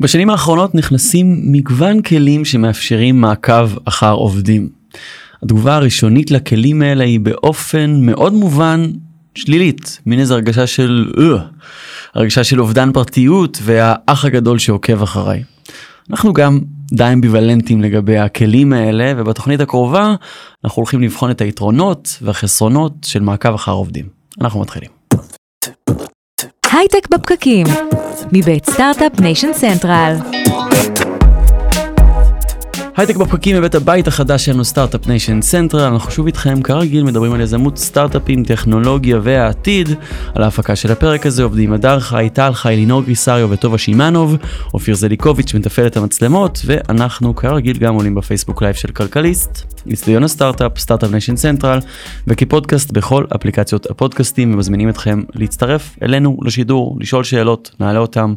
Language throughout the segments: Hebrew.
בשנים האחרונות נכנסים מגוון כלים שמאפשרים מעקב אחר עובדים. התגובה הראשונית לכלים האלה היא באופן מאוד מובן שלילית, מין איזו הרגשה של אה, הרגשה של אובדן פרטיות והאח הגדול שעוקב אחריי. אנחנו גם די אמביוולנטים לגבי הכלים האלה ובתוכנית הקרובה אנחנו הולכים לבחון את היתרונות והחסרונות של מעקב אחר עובדים. אנחנו מתחילים. הייטק בפקקים, מבית Start-Up Nation Central. הייטק בפקקים מבית הבית החדש שלנו Start-Up Nation Central, אנחנו שוב איתכם כרגיל מדברים על יזמות סטארט-אפים, טכנולוגיה והעתיד. על ההפקה של הפרק הזה עובדים הדר חי, טל חי, לינור גריסריו וטובה שימנוב, אופיר זליקוביץ' מתפעל את המצלמות, ואנחנו כרגיל גם עולים בפייסבוק live של כלכליסט, איצטדיון הסטארט-אפ, Start-Up Nation Central, וכפודקאסט בכל אפליקציות הפודקאסטים, ומזמינים אתכם להצטרף אלינו לשידור, לשאול שאלות, נעלה אותם,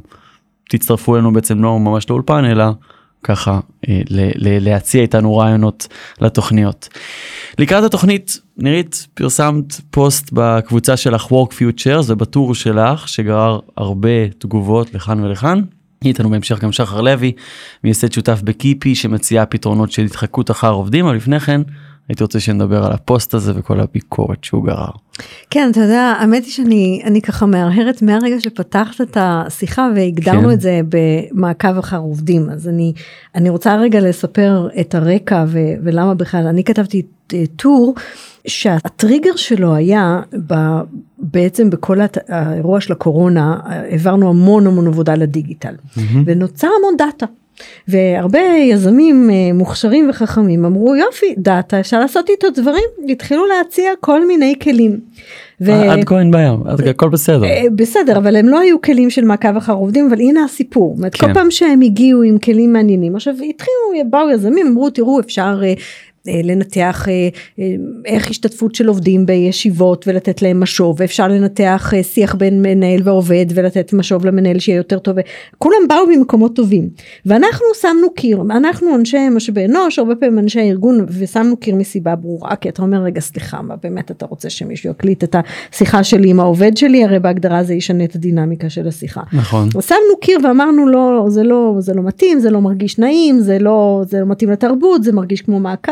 תצטרפו אלינו בעצם לא ממש לאולפן, אלא ככה אה, להציע איתנו רעיונות לתוכניות. לקראת התוכנית נירית פרסמת פוסט בקבוצה שלך work futures ובטור שלך שגרר הרבה תגובות לכאן ולכאן. איתנו בהמשך גם שחר לוי מייסד שותף בקיפי שמציעה פתרונות של התחקות אחר עובדים אבל לפני כן הייתי רוצה שנדבר על הפוסט הזה וכל הביקורת שהוא גרר. כן, אתה יודע, האמת היא שאני אני ככה מהרהרת מהרגע שפתחת את השיחה והגדרנו כן. את זה במעקב אחר עובדים, אז אני, אני רוצה רגע לספר את הרקע ו, ולמה בכלל, אני כתבתי אה, טור שהטריגר שלו היה ב, בעצם בכל האירוע של הקורונה, העברנו המון המון עבודה לדיגיטל, mm-hmm. ונוצר המון דאטה. והרבה יזמים אה, מוכשרים וחכמים אמרו יופי דאטה אפשר לעשות איתו דברים התחילו להציע כל מיני כלים. ו... עד כה אין בעיה הכל בסדר אה, בסדר אבל הם לא היו כלים של מעקב אחר עובדים אבל הנה הסיפור כן. כל פעם שהם הגיעו עם כלים מעניינים עכשיו התחילו באו יזמים אמרו תראו אפשר אה, אה, לנתח אה, אה, איך השתתפות של עובדים בישיבות ולתת להם משוב ואפשר לנתח שיח בין מנהל ועובד ולתת משוב למנהל שיהיה יותר טוב כולם באו ממקומות טובים ואנחנו שמנו קיר אנחנו אנשי משאבי אנוש הרבה פעמים אנשי הארגון ושמנו קיר מסיבה ברורה כי אתה אומר רגע סליחה מה באמת אתה רוצה שמישהו יקליט את השיחה שלי עם העובד שלי הרי בהגדרה זה ישנה את הדינמיקה של השיחה. נכון. שמנו קיר ואמרנו לא זה לא זה לא מתאים זה לא מרגיש נעים זה לא זה לא מתאים לתרבות זה מרגיש כמו מעקב.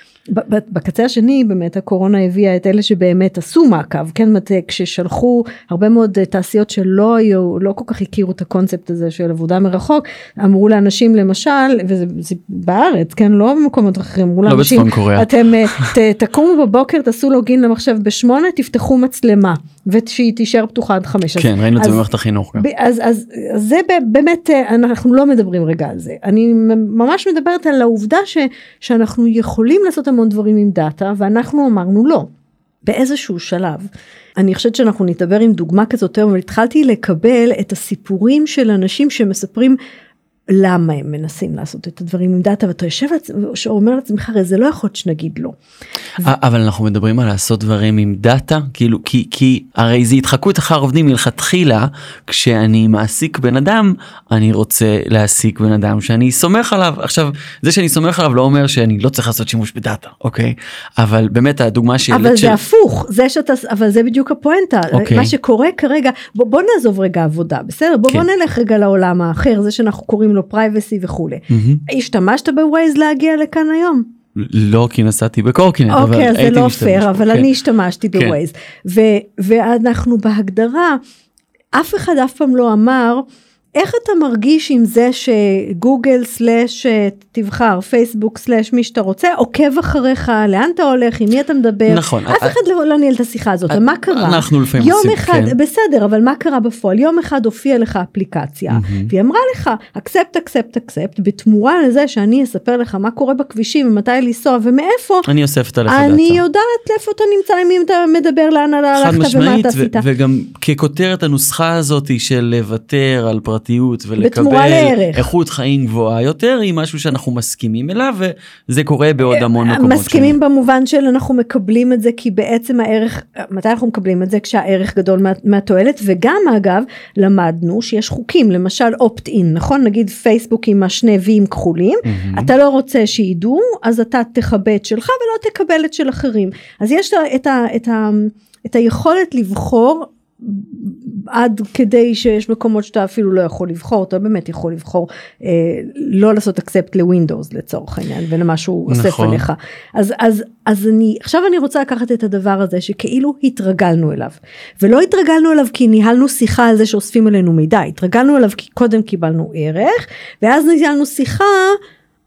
בקצה השני באמת הקורונה הביאה את אלה שבאמת עשו מעקב כן? כששלחו הרבה מאוד אה, תעשיות שלא היו לא כל כך הכירו את הקונספט הזה של עבודה מרחוק אמרו לאנשים למשל וזה בארץ כן? לא במקומות אחרים אמרו לא לאנשים אתם אה, ת, תקומו בבוקר תעשו לוגין למחשב בשמונה תפתחו מצלמה ושהיא תישאר פתוחה עד חמש. כן ראינו את זה במערכת החינוך אז, אז, אז, אז זה באמת אה, אנחנו לא מדברים רגע על זה. אני ממש מדברת על העובדה ש, שאנחנו יכולים לעשות המון דברים עם דאטה ואנחנו אמרנו לא. באיזשהו שלב אני חושבת שאנחנו נדבר עם דוגמה כזאת היום והתחלתי לקבל את הסיפורים של אנשים שמספרים למה הם מנסים לעשות את הדברים עם דאטה ואתה יושב ואומר לעצמך הרי זה לא יכול להיות שנגיד לא. אבל אנחנו מדברים על לעשות דברים עם דאטה כאילו כי כי הרי זה התחקות אחר עובדים מלכתחילה כשאני מעסיק בן אדם אני רוצה להעסיק בן אדם שאני סומך עליו עכשיו זה שאני סומך עליו לא אומר שאני לא צריך לעשות שימוש בדאטה אוקיי אבל באמת הדוגמה של... אבל זה הפוך זה שאתה אבל זה בדיוק הפואנטה אוקיי. מה שקורה כרגע בוא, בוא נעזוב רגע עבודה בסדר בוא, כן. בוא נלך רגע לעולם האחר זה שאנחנו קוראים לו privacy וכולי mm-hmm. השתמשת בווייז להגיע לכאן היום. לא כי נסעתי בקורקינט אוקיי, אבל הייתי לא משתמש. פייר אבל כן. אני השתמשתי כן. בווייז ואנחנו בהגדרה אף אחד אף פעם לא אמר איך אתה מרגיש עם זה שגוגל slash אה, תבחר פייסבוק slash מי שאתה רוצה עוקב אחריך לאן אתה הולך עם מי אתה מדבר? נכון אף אחד לא, לא ניהל את השיחה הזאת מה קרה? אנחנו לפעמים יום עושים אחד כן. בסדר אבל מה קרה בפועל? יום אחד הופיע לך אפליקציה והיא אמרה לך אקספט אקספט אקספט בתמורה לזה שאני אספר לך מה קורה בכבישים ומתי לנסוע ומאיפה אני אוספת עליך דאטה. אני יודעת איפה אתה נמצא עם מי אתה מדבר לאן הלכת ומה אתה עשית. וגם ככותרת הנוסחה הזאת של לוותר על פרט פרטיות ולקבל איכות חיים גבוהה יותר היא משהו שאנחנו מסכימים אליו וזה קורה בעוד אה, המון מקומות. מסכימים שני. במובן של אנחנו מקבלים את זה כי בעצם הערך מתי אנחנו מקבלים את זה כשהערך גדול מה, מהתועלת וגם אגב למדנו שיש חוקים למשל אופט אין נכון נגיד פייסבוק עם השני ויים כחולים mm-hmm. אתה לא רוצה שידעו אז אתה תכבה את שלך ולא תקבל את של אחרים אז יש את, ה, את, ה, את, ה, את היכולת לבחור עד כדי שיש מקומות שאתה אפילו לא יכול לבחור, אתה באמת יכול לבחור אה, לא לעשות אקספט לווינדוס לצורך העניין ולמה שהוא אוסף נכון. עליך. אז, אז, אז אני, עכשיו אני רוצה לקחת את הדבר הזה שכאילו התרגלנו אליו. ולא התרגלנו אליו כי ניהלנו שיחה על זה שאוספים עלינו מידע, התרגלנו אליו כי קודם קיבלנו ערך, ואז ניהלנו שיחה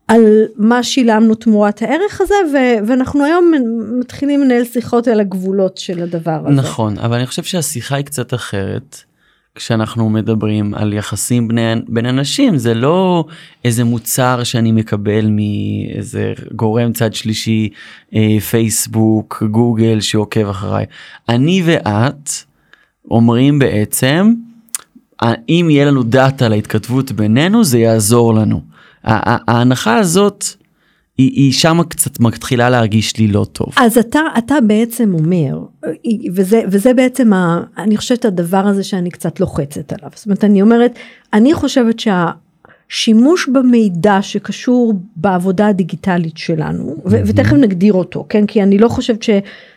על מה שילמנו תמורת הערך הזה ו- ואנחנו היום מתחילים לנהל שיחות על הגבולות של הדבר הזה. נכון, אבל אני חושב שהשיחה היא קצת אחרת. כשאנחנו מדברים על יחסים בני, בין אנשים זה לא איזה מוצר שאני מקבל מאיזה גורם צד שלישי אה, פייסבוק גוגל שעוקב אחריי אני ואת אומרים בעצם אם יהיה לנו דאטה להתכתבות בינינו זה יעזור לנו. ההנחה הזאת היא, היא שם קצת מתחילה להרגיש לי לא טוב. אז אתה, אתה בעצם אומר, וזה, וזה בעצם, ה, אני חושבת הדבר הזה שאני קצת לוחצת עליו. זאת אומרת, אני אומרת, אני חושבת שהשימוש במידע שקשור בעבודה הדיגיטלית שלנו, ו- ותכף נגדיר אותו, כן? כי אני לא חושבת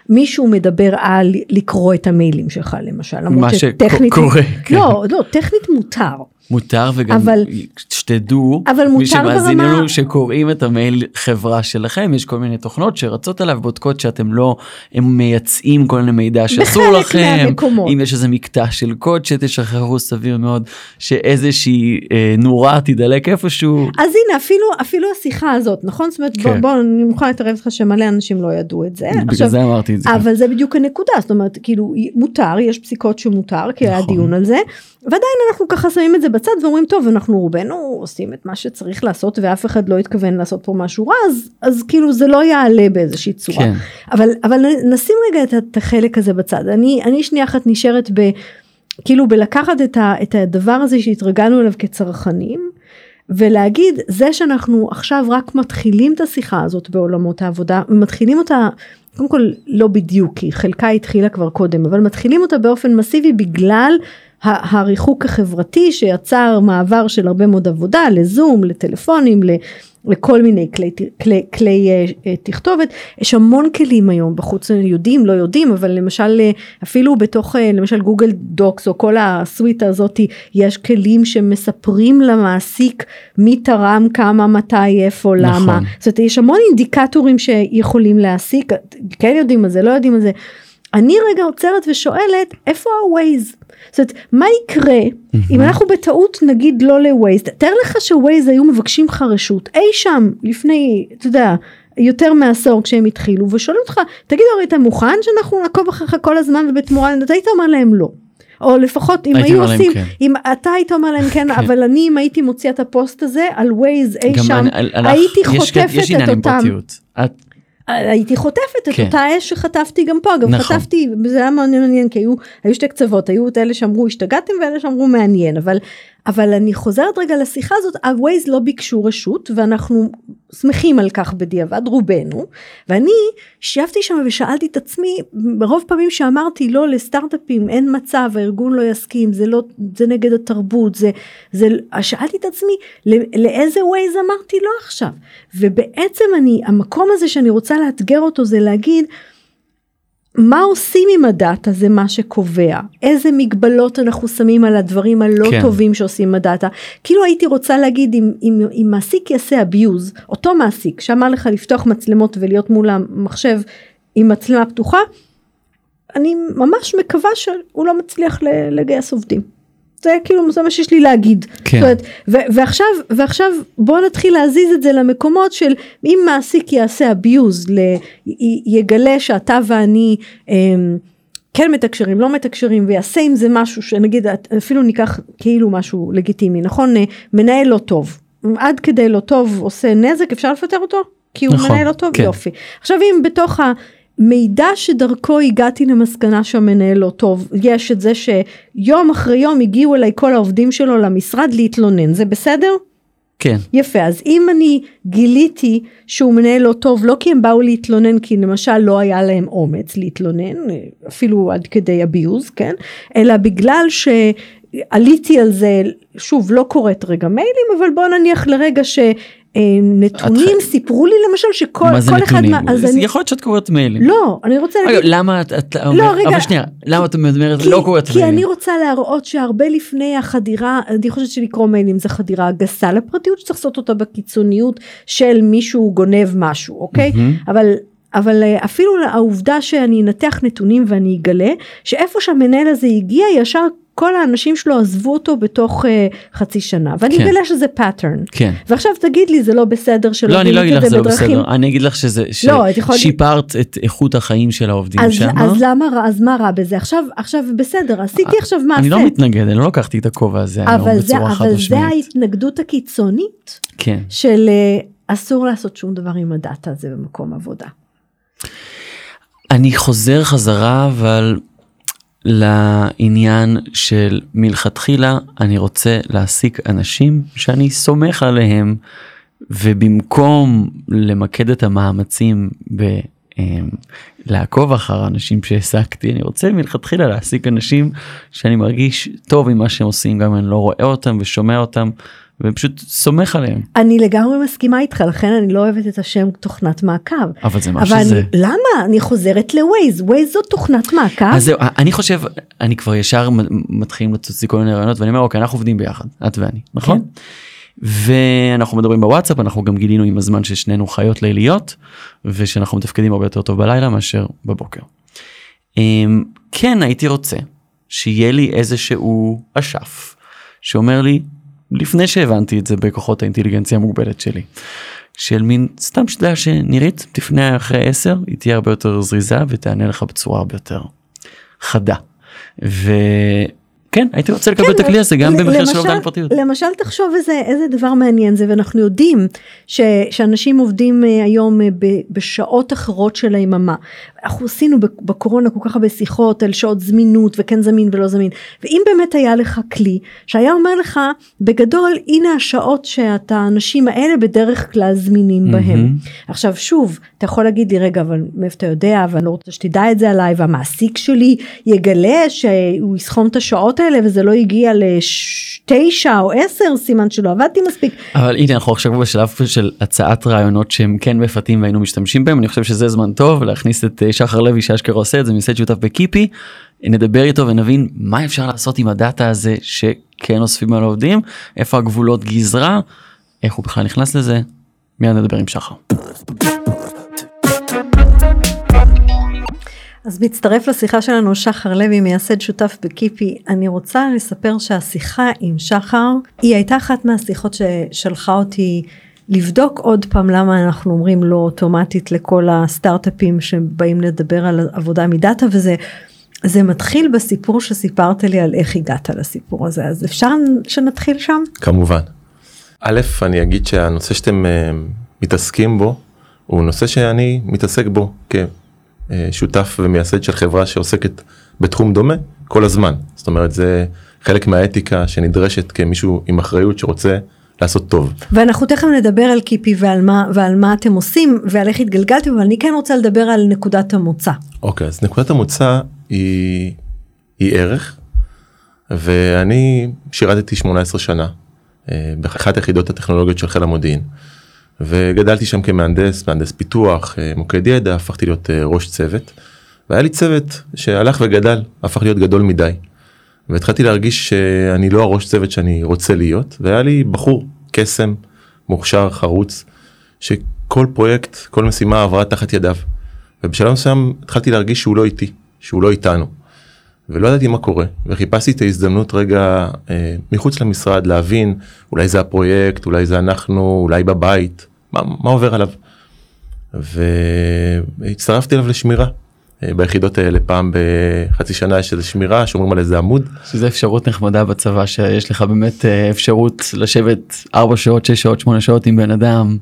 שמישהו מדבר על לקרוא את המיילים שלך למשל. מה שקורה. כן. לא, לא, טכנית מותר. מותר וגם אבל, שתדעו, אבל מותר מי שמאזין ברמה... לנו שקוראים את המייל חברה שלכם, יש כל מיני תוכנות שרצות עליו, בודקות שאתם לא, הם מייצאים כל מיני מידע שאסור לכם, מהמקומות. אם יש איזה מקטע של קוד שתשחררו סביר מאוד, שאיזושהי אה, נורה תדלק איפשהו. אז הנה אפילו אפילו השיחה הזאת נכון זאת אומרת כן. בוא, בוא אני מוכנה להתערב לך שמלא אנשים לא ידעו את זה. בגלל עכשיו, זה אמרתי את זה. אבל זה בדיוק הנקודה זאת אומרת כאילו מותר יש פסיקות שמותר כי נכון. היה דיון על זה ועדיין אנחנו ככה שמים את זה בצד ואומרים טוב אנחנו רובנו עושים את מה שצריך לעשות ואף אחד לא התכוון לעשות פה משהו רע אז אז כאילו זה לא יעלה באיזושהי צורה כן. אבל אבל נשים רגע את, את החלק הזה בצד אני אני שנייה אחת נשארת ב... כאילו בלקחת את, ה, את הדבר הזה שהתרגלנו אליו כצרכנים ולהגיד זה שאנחנו עכשיו רק מתחילים את השיחה הזאת בעולמות העבודה ומתחילים אותה קודם כל לא בדיוק כי חלקה התחילה כבר קודם אבל מתחילים אותה באופן מסיבי בגלל הריחוק החברתי שיצר מעבר של הרבה מאוד עבודה לזום לטלפונים לכל מיני כלי, כלי, כלי uh, תכתובת. יש המון כלים היום בחוץ יודעים לא יודעים אבל למשל אפילו בתוך uh, למשל גוגל דוקס או כל הסוויטה הזאתי יש כלים שמספרים למעסיק מי תרם כמה מתי איפה נכון. למה זאת אומרת יש המון אינדיקטורים שיכולים להסיק כן יודעים על זה לא יודעים על זה אני רגע עוצרת ושואלת איפה הווייז זאת אומרת, מה יקרה. אם אנחנו בטעות נגיד לא לווייז, תאר לך שווייז היו מבקשים לך רשות אי שם לפני, אתה יודע, יותר מעשור כשהם התחילו ושואלים אותך, תגיד הרי אתה מוכן שאנחנו נעקוב אחריך כל הזמן ובתמורה, אתה היית אומר להם לא. או לפחות אם היו עושים, כן. אם אתה היית אומר להם כן, כן, אבל אני אם הייתי מוציא את הפוסט הזה על ווייז אי שם, אני, הייתי יש, חוטפת יש את אותם. את הייתי חוטפת את כן. אותה אש שחטפתי גם פה, גם נכון. חטפתי, זה היה מאוד מעניין, כי היו, היו שתי קצוות, היו את אלה שאמרו השתגעתם ואלה שאמרו מעניין, אבל, אבל אני חוזרת רגע לשיחה הזאת, הווייז לא ביקשו רשות ואנחנו שמחים על כך בדיעבד, רובנו, ואני ישבתי שם ושאלתי את עצמי, ברוב פעמים שאמרתי לא לסטארט-אפים, אין מצב, הארגון לא יסכים, זה לא, זה נגד התרבות, זה, זה, שאלתי את עצמי, לאיזה ווייז אמרתי לא עכשיו, ובעצם אני, המקום הזה שאני רוצה לאתגר אותו זה להגיד, מה עושים עם הדאטה זה מה שקובע איזה מגבלות אנחנו שמים על הדברים הלא כן. טובים שעושים עם הדאטה כאילו הייתי רוצה להגיד אם, אם, אם מעסיק יעשה abuse אותו מעסיק שאמר לך לפתוח מצלמות ולהיות מול המחשב עם מצלמה פתוחה אני ממש מקווה שהוא לא מצליח לגייס עובדים. זה כאילו זה מה שיש לי להגיד. כן. אומרת, ו- ועכשיו ועכשיו בוא נתחיל להזיז את זה למקומות של אם מעסיק יעשה abuse ל- י- יגלה שאתה ואני אמ, כן מתקשרים לא מתקשרים ויעשה עם זה משהו שנגיד אפילו ניקח כאילו משהו לגיטימי נכון מנהל לא טוב עד כדי לא טוב עושה נזק אפשר לפטר אותו כי הוא נכון, מנהל לא טוב כן. יופי עכשיו אם בתוך ה... מידע שדרכו הגעתי למסקנה שהמנהל לא טוב יש את זה שיום אחרי יום הגיעו אליי כל העובדים שלו למשרד להתלונן זה בסדר? כן. יפה אז אם אני גיליתי שהוא מנהל לא טוב לא כי הם באו להתלונן כי למשל לא היה להם אומץ להתלונן אפילו עד כדי abuse כן אלא בגלל שעליתי על זה שוב לא קוראת רגע מיילים אבל בוא נניח לרגע ש... נתונים, את- סיפרו לי למשל שכל מה זה כל אחד, נתונים? מה- אז זה אני, יכול להיות שאת קוראת מיילים. לא, אני רוצה להגיד, למה את, אומרת, רגע. אבל שנייה, למה את אומרת כי, לא קוראת כי מיילים? אני רוצה להראות שהרבה לפני החדירה, אני חושבת שלקרוא מיילים זה חדירה גסה לפרטיות שצריך לעשות אותה בקיצוניות של מישהו גונב משהו, אוקיי? אבל אבל אה, אפילו העובדה שאני אנתח נתונים ואני אגלה שאיפה שהמנהל הזה הגיע ישר כל האנשים שלו עזבו אותו בתוך uh, חצי שנה ואני כן. אגלה שזה pattern. כן. ועכשיו תגיד לי זה לא בסדר שלא לא, אני לא אגיד לך זה לא בסדר, אני אגיד לך שזה, לא, את יכולה- ששיפרת את איכות החיים של העובדים אז, שם. אז למה אז מה רע בזה עכשיו עכשיו בסדר עשיתי עכשיו מעשה. אני לא מתנגד, אני לא לקחתי את הכובע הזה אבל זה, אבל זה. ההתנגדות הקיצונית כן. של אה, אסור לעשות שום דבר עם הדאטה הזה במקום עבודה. אני חוזר חזרה אבל לעניין של מלכתחילה אני רוצה להעסיק אנשים שאני סומך עליהם ובמקום למקד את המאמצים ב... אמ, לעקוב אחר אנשים שהעסקתי אני רוצה מלכתחילה להעסיק אנשים שאני מרגיש טוב עם מה שהם עושים גם אם אני לא רואה אותם ושומע אותם ופשוט סומך עליהם אני לגמרי מסכימה איתך לכן אני לא אוהבת את השם תוכנת מעקב. אבל זה מה אבל שזה. אני, למה אני חוזרת לווייז ווייז זו תוכנת מעקב. אז זהו, אני חושב, אני כבר ישר מתחילים לצוץ לי כל מיני רעיונות ואני אומר אוקיי אנחנו עובדים ביחד, את ואני, נכון? ואנחנו מדברים בוואטסאפ, אנחנו גם גילינו עם הזמן ששנינו חיות ליליות ושאנחנו מתפקדים הרבה יותר טוב בלילה מאשר בבוקר. אמ, כן הייתי רוצה שיהיה לי איזשהו אשף שאומר לי לפני שהבנתי את זה בכוחות האינטליגנציה המוגבלת שלי. של מין סתם שתדע שנירית תפנה אחרי 10 היא תהיה הרבה יותר זריזה ותענה לך בצורה הרבה יותר חדה. וכן הייתי רוצה לקבל את הכלי הזה גם במחיר של אובדן פרטיות. למשל תחשוב איזה איזה דבר מעניין זה ואנחנו יודעים ש, שאנשים עובדים אה, היום אה, ב, בשעות אחרות של היממה. אנחנו עשינו בקורונה כל כך הרבה שיחות על שעות זמינות וכן זמין ולא זמין ואם באמת היה לך כלי שהיה אומר לך בגדול הנה השעות שאתה האנשים האלה בדרך כלל זמינים בהם. מהמם. עכשיו שוב אתה יכול להגיד לי רגע אבל מאיפה אתה יודע ואני לא רוצה שתדע את זה עליי והמעסיק שלי יגלה שהוא יסכום את השעות האלה וזה לא הגיע לתשע או עשר סימן שלא עבדתי מספיק. אבל הנה אנחנו עכשיו בשלב של הצעת רעיונות שהם כן מפתים והיינו משתמשים בהם אני חושב שזה זמן טוב להכניס את אה, שחר לוי שאשכרה עושה את זה מסייד שותף בקיפי נדבר איתו ונבין מה אפשר לעשות עם הדאטה הזה שכן אוספים על העובדים איפה הגבולות גזרה איך הוא בכלל נכנס לזה מיד נדבר עם שחר. אז מצטרף לשיחה שלנו שחר לוי מייסד שותף בקיפי אני רוצה לספר שהשיחה עם שחר היא הייתה אחת מהשיחות ששלחה אותי לבדוק עוד פעם למה אנחנו אומרים לא אוטומטית לכל הסטארט-אפים שבאים לדבר על עבודה מדאטה וזה זה מתחיל בסיפור שסיפרת לי על איך הגעת לסיפור הזה אז אפשר שנתחיל שם? כמובן. א', אני אגיד שהנושא שאתם אה, מתעסקים בו הוא נושא שאני מתעסק בו כשותף ומייסד של חברה שעוסקת בתחום דומה כל הזמן. זאת אומרת זה חלק מהאתיקה שנדרשת כמישהו עם אחריות שרוצה לעשות טוב. ואנחנו תכף נדבר על קיפי ועל מה, ועל מה אתם עושים ועל איך התגלגלתם אבל אני כן רוצה לדבר על נקודת המוצא. אוקיי, אז נקודת המוצא היא, היא ערך, ואני שירתתי 18 שנה אה, באחת היחידות הטכנולוגיות של חיל המודיעין, וגדלתי שם כמהנדס, מהנדס פיתוח, אה, מוקד ידע, הפכתי להיות אה, ראש צוות, והיה לי צוות שהלך וגדל, הפך להיות גדול מדי. והתחלתי להרגיש שאני לא הראש צוות שאני רוצה להיות, והיה לי בחור, קסם, מוכשר, חרוץ, שכל פרויקט, כל משימה עברה תחת ידיו. ובשלב מסוים התחלתי להרגיש שהוא לא איתי, שהוא לא איתנו. ולא ידעתי מה קורה, וחיפשתי את ההזדמנות רגע אה, מחוץ למשרד להבין, אולי זה הפרויקט, אולי זה אנחנו, אולי בבית, מה, מה עובר עליו. והצטרפתי אליו לשמירה. אה, ביחידות האלה פעם בחצי שנה יש איזה שמירה שומרים על איזה עמוד שזה אפשרות נחמדה בצבא שיש לך באמת אה, אפשרות לשבת 4 שעות 6 שעות 8 שעות עם בן אדם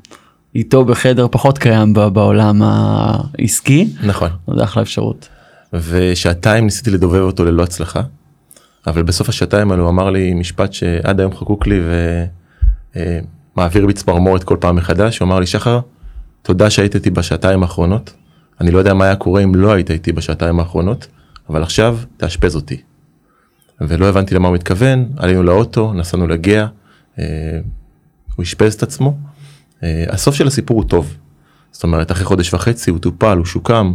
איתו בחדר פחות קיים בעולם העסקי נכון זה אחלה אפשרות. ושעתיים ניסיתי לדובב אותו ללא הצלחה. אבל בסוף השעתיים האלו אמר לי משפט שעד היום חקוק לי ומעביר בי צמרמורת כל פעם מחדש הוא אמר לי שחר תודה שהיית איתי בשעתיים האחרונות אני לא יודע מה היה קורה אם לא היית איתי בשעתיים האחרונות אבל עכשיו תאשפז אותי. ולא הבנתי למה הוא מתכוון עלינו לאוטו נסענו לגאה אה, הוא אשפז את עצמו אה, הסוף של הסיפור הוא טוב. זאת אומרת אחרי חודש וחצי הוא טופל הוא שוקם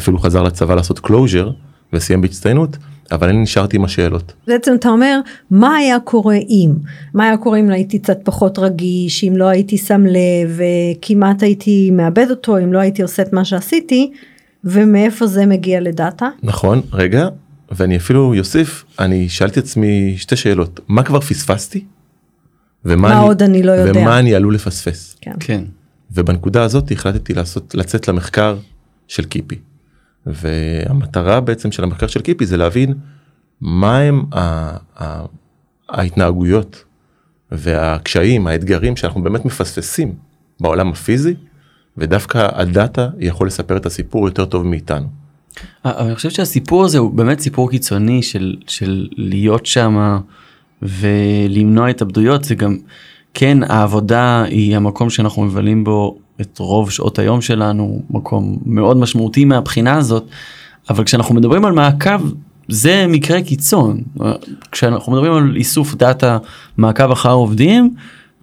אפילו חזר לצבא לעשות closure וסיים בהצטיינות אבל אני נשארתי עם השאלות. בעצם אתה אומר מה היה קורה אם מה היה קורה אם הייתי קצת פחות רגיש אם לא הייתי שם לב וכמעט הייתי מאבד אותו אם לא הייתי עושה את מה שעשיתי ומאיפה זה מגיע לדאטה נכון רגע ואני אפילו יוסיף אני שאלתי עצמי שתי שאלות מה כבר פספסתי. ומה מה אני, עוד אני לא יודע. ומה אני עלול לפספס. כן. כן. ובנקודה הזאת החלטתי לעשות לצאת למחקר של קיפי. והמטרה בעצם של המחקר של קיפי זה להבין מה הם ה- ה- ההתנהגויות והקשיים האתגרים שאנחנו באמת מפספסים בעולם הפיזי ודווקא הדאטה יכול לספר את הסיפור יותר טוב מאיתנו. אבל אני חושב שהסיפור הזה הוא באמת סיפור קיצוני של, של להיות שם ולמנוע התאבדויות זה גם כן העבודה היא המקום שאנחנו מבלים בו את רוב שעות היום שלנו מקום מאוד משמעותי מהבחינה הזאת אבל כשאנחנו מדברים על מעקב זה מקרה קיצון כשאנחנו מדברים על איסוף דאטה מעקב אחר עובדים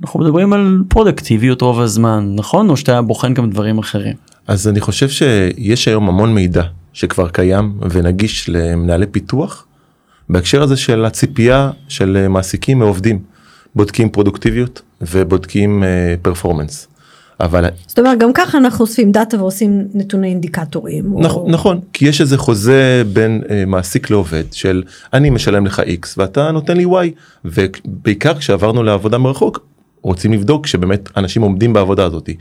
אנחנו מדברים על פרודקטיביות רוב הזמן נכון או שאתה בוחן גם דברים אחרים. אז אני חושב שיש היום המון מידע שכבר קיים ונגיש למנהלי פיתוח בהקשר הזה של הציפייה של מעסיקים מעובדים בודקים פרודוקטיביות ובודקים פרפורמנס. אבל זאת אומרת גם ככה אנחנו אוספים דאטה ועושים נתוני אינדיקטורים. נכון, או... נכון כי יש איזה חוזה בין uh, מעסיק לעובד של אני משלם לך x ואתה נותן לי y ובעיקר כשעברנו לעבודה מרחוק רוצים לבדוק שבאמת אנשים עומדים בעבודה הזאתי.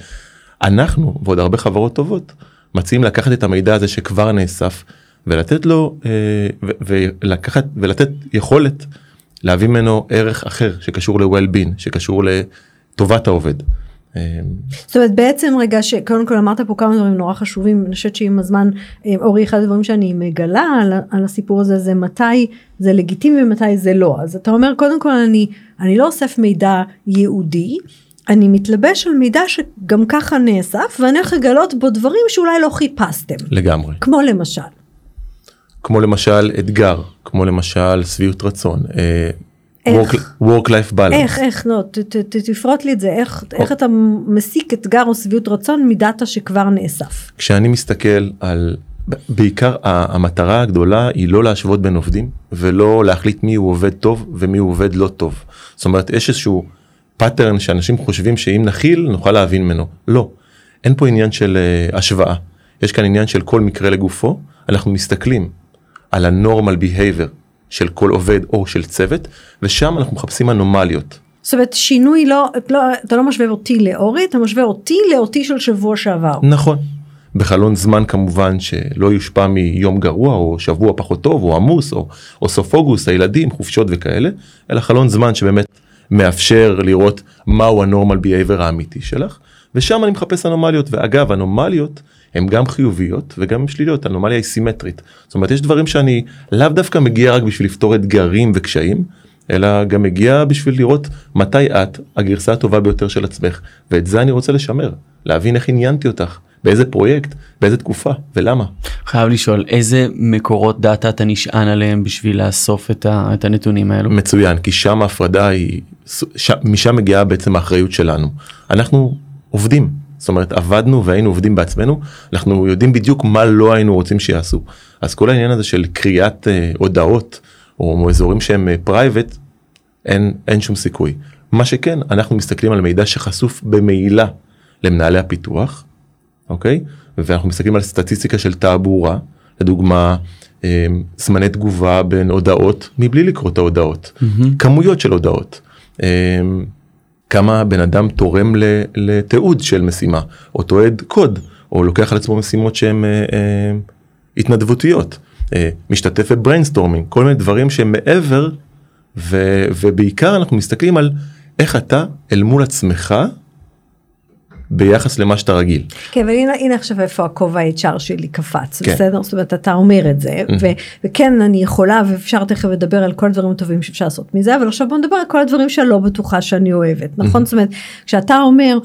אנחנו ועוד הרבה חברות טובות מציעים לקחת את המידע הזה שכבר נאסף ולתת לו uh, ולקחת ולתת יכולת להביא ממנו ערך אחר שקשור ל-well-being שקשור לטובת העובד. זאת אומרת בעצם רגע שקודם כל אמרת פה כמה דברים נורא חשובים אני חושבת שעם הזמן אורי אחד הדברים שאני מגלה על, על הסיפור הזה זה מתי זה לגיטימי ומתי זה לא אז אתה אומר קודם כל אני אני לא אוסף מידע ייעודי אני מתלבש על מידע שגם ככה נאסף ואני הולך לגלות בו דברים שאולי לא חיפשתם לגמרי כמו למשל. כמו למשל אתגר כמו למשל שביעות רצון. איך? work life balance. איך איך לא ת, ת, ת, תפרוט לי את זה איך איך אתה מסיק אתגר או שביעות רצון מדאטה שכבר נאסף. כשאני מסתכל על בעיקר המטרה הגדולה היא לא להשוות בין עובדים ולא להחליט מי הוא עובד טוב ומי הוא עובד לא טוב. זאת אומרת יש איזשהו pattern שאנשים חושבים שאם נכיל נוכל להבין ממנו לא אין פה עניין של uh, השוואה יש כאן עניין של כל מקרה לגופו אנחנו מסתכלים על הנורמל behavior של כל עובד או של צוות ושם אנחנו מחפשים אנומליות. זאת אומרת שינוי לא, לא אתה לא משווה אותי לאורי אתה משווה אותי לאותי של שבוע שעבר. נכון. בחלון זמן כמובן שלא יושפע מיום גרוע או שבוע פחות טוב או עמוס או, או סוף אוגוסט הילדים חופשות וכאלה אלא חלון זמן שבאמת מאפשר לראות מהו הנורמל behavior האמיתי שלך ושם אני מחפש אנומליות ואגב אנומליות הן גם חיוביות וגם שליליות אנומליה היא סימטרית זאת אומרת יש דברים שאני לאו דווקא מגיע רק בשביל לפתור אתגרים וקשיים אלא גם מגיע בשביל לראות מתי את הגרסה הטובה ביותר של עצמך ואת זה אני רוצה לשמר להבין איך עניינתי אותך באיזה פרויקט באיזה תקופה ולמה. חייב לשאול איזה מקורות דאטה אתה נשען עליהם בשביל לאסוף את, ה, את הנתונים האלו. מצוין כי שם ההפרדה היא ש, משם מגיעה בעצם האחריות שלנו אנחנו עובדים זאת אומרת עבדנו והיינו עובדים בעצמנו אנחנו יודעים בדיוק מה לא היינו רוצים שיעשו אז כל העניין הזה של קריאת אה, הודעות או אזורים שהם private אין אין שום סיכוי מה שכן אנחנו מסתכלים על מידע שחשוף ממילא למנהלי הפיתוח אוקיי ואנחנו מסתכלים על סטטיסטיקה של תעבורה לדוגמה אה, זמני תגובה בין הודעות מבלי לקרוא את ההודעות mm-hmm. כמויות של הודעות. אה, כמה בן אדם תורם לתיעוד של משימה או תיעוד קוד או לוקח על עצמו משימות שהן אה, אה, התנדבותיות אה, משתתף ב brainstorming כל מיני דברים שהם מעבר ובעיקר אנחנו מסתכלים על איך אתה אל מול עצמך ביחס למה שאתה רגיל. כן אבל הנה, הנה עכשיו איפה הכובע HR שלי קפץ כן. בסדר זאת אומרת אתה אומר את זה ו, וכן אני יכולה ואפשר תכף לדבר על כל הדברים הטובים שאפשר לעשות מזה אבל עכשיו בוא נדבר על כל הדברים שאני לא בטוחה שאני אוהבת נכון זאת אומרת כשאתה אומר.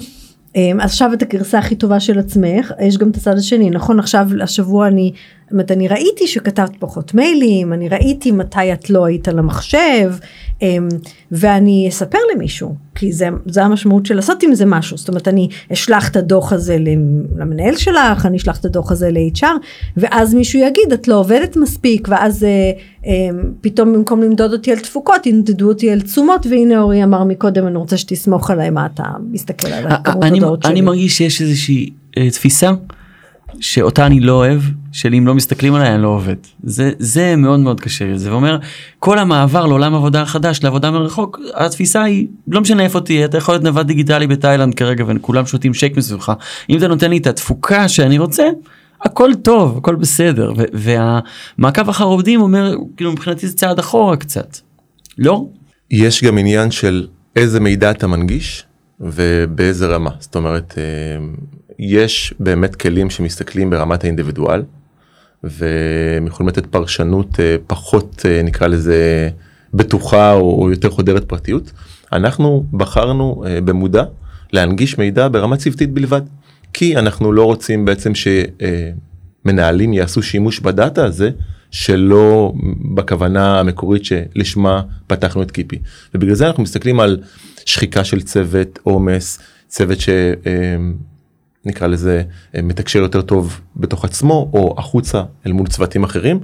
אמ, עכשיו את הגרסה הכי טובה של עצמך יש גם את הצד השני נכון עכשיו השבוע אני זאת אומרת, אני ראיתי שכתבת פחות מיילים, אני ראיתי מתי את לא היית על המחשב, אמ, ואני אספר למישהו, כי זה, זה המשמעות של לעשות עם זה משהו, זאת אומרת, אני אשלח את הדוח הזה למנהל שלך, אני אשלח את הדוח הזה ל-HR, ואז מישהו יגיד, את לא עובדת מספיק, ואז אה, אה, פתאום במקום למדוד אותי על תפוקות, ינדדו אותי על תשומות, והנה אורי אמר מקודם, אני רוצה שתסמוך עליי, מה אתה מסתכל על הכמות הודעות שלי. אני מרגיש שיש איזושהי אה, תפיסה. שאותה אני לא אוהב, של אם לא מסתכלים עליי אני לא עובד. זה, זה מאוד מאוד קשה לי. זה אומר, כל המעבר לעולם עבודה חדש, לעבודה מרחוק, התפיסה היא, לא משנה איפה תהיה, אתה יכול להיות נווד דיגיטלי בתאילנד כרגע וכולם שותים שייק מסביבך. אם אתה נותן לי את התפוקה שאני רוצה, הכל טוב, הכל בסדר. והמעקב אחר עובדים אומר, כאילו מבחינתי זה צעד אחורה קצת. לא? יש גם עניין של איזה מידע אתה מנגיש ובאיזה רמה. זאת אומרת, אה, יש באמת כלים שמסתכלים ברמת האינדיבידואל והם יכולים לתת פרשנות אה, פחות אה, נקרא לזה בטוחה או יותר חודרת פרטיות. אנחנו בחרנו אה, במודע להנגיש מידע ברמה צוותית בלבד כי אנחנו לא רוצים בעצם שמנהלים יעשו שימוש בדאטה הזה שלא בכוונה המקורית שלשמה פתחנו את קיפי ובגלל זה אנחנו מסתכלים על שחיקה של צוות עומס צוות ש... נקרא לזה אה, מתקשר יותר טוב בתוך עצמו או החוצה אל מול צוותים אחרים.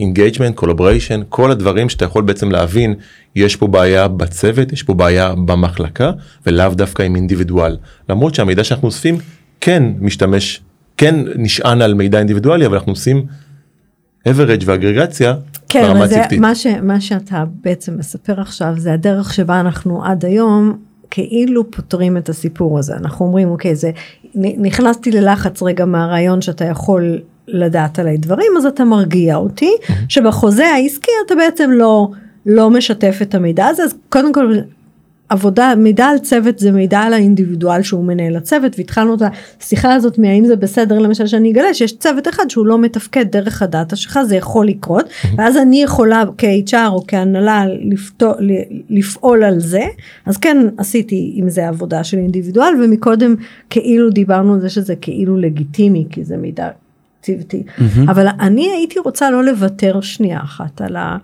engagement, uh, collaboration, כל הדברים שאתה יכול בעצם להבין, יש פה בעיה בצוות, יש פה בעיה במחלקה ולאו דווקא עם אינדיבידואל. למרות שהמידע שאנחנו אוספים כן משתמש, כן נשען על מידע אינדיבידואלי אבל אנחנו עושים average ואגרגציה כן, ברמה צוותית. מה, ש, מה שאתה בעצם מספר עכשיו זה הדרך שבה אנחנו עד היום כאילו פותרים את הסיפור הזה. אנחנו אומרים, אוקיי, זה, נכנסתי ללחץ רגע מהרעיון שאתה יכול לדעת עליי דברים, אז אתה מרגיע אותי, שבחוזה העסקי אתה בעצם לא, לא משתף את המידע הזה, אז קודם כל עבודה, מידע על צוות זה מידע על האינדיבידואל שהוא מנהל הצוות והתחלנו את השיחה הזאת מהאם זה בסדר למשל שאני אגלה שיש צוות אחד שהוא לא מתפקד דרך הדאטה שלך זה יכול לקרות ואז אני יכולה כ-HR או כהנהלה לפעול על זה. אז כן עשיתי עם זה עבודה של אינדיבידואל ומקודם כאילו דיברנו על זה שזה כאילו לגיטימי כי זה מידע צוותי אבל אני הייתי רוצה לא לוותר שנייה אחת על ה...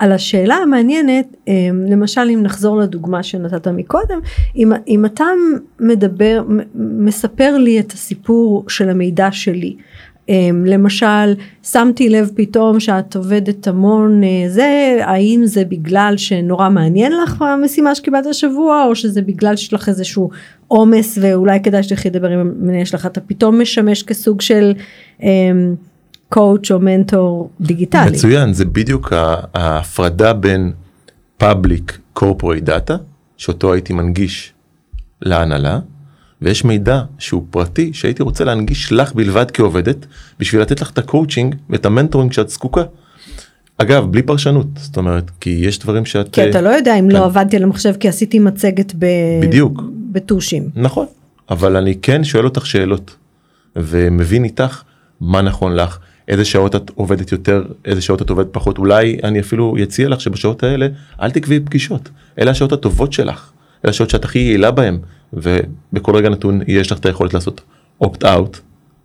על השאלה המעניינת, אמ, למשל אם נחזור לדוגמה שנתת מקודם, אם, אם אתה מדבר, מספר לי את הסיפור של המידע שלי, אמ, למשל שמתי לב פתאום שאת עובדת המון אה, זה האם זה בגלל שנורא מעניין לך המשימה שקיבלת השבוע או שזה בגלל שיש לך איזשהו עומס ואולי כדאי שתלכי לדבר עם המנהל שלך אתה פתאום משמש כסוג של אמ, coach או מנטור דיגיטלי. מצוין, זה בדיוק ההפרדה בין public corporate data, שאותו הייתי מנגיש להנהלה, ויש מידע שהוא פרטי שהייתי רוצה להנגיש לך בלבד כעובדת, בשביל לתת לך את הקואוצ'ינג ואת ה mentoring שאת זקוקה. אגב, בלי פרשנות, זאת אומרת, כי יש דברים שאת... כי אתה לא יודע אם לא כן. לא עבדתי על המחשב כי עשיתי מצגת ב... בדיוק. בטושים. נכון, אבל אני כן שואל אותך שאלות, ומבין איתך מה נכון לך, איזה שעות את עובדת יותר איזה שעות את עובדת פחות. אולי אני אפילו יציע לך שבשעות האלה אל תקבעי פגישות. אלה השעות הטובות שלך. אלה השעות שאת הכי יעילה בהם ובכל רגע נתון יש לך את היכולת לעשות opt out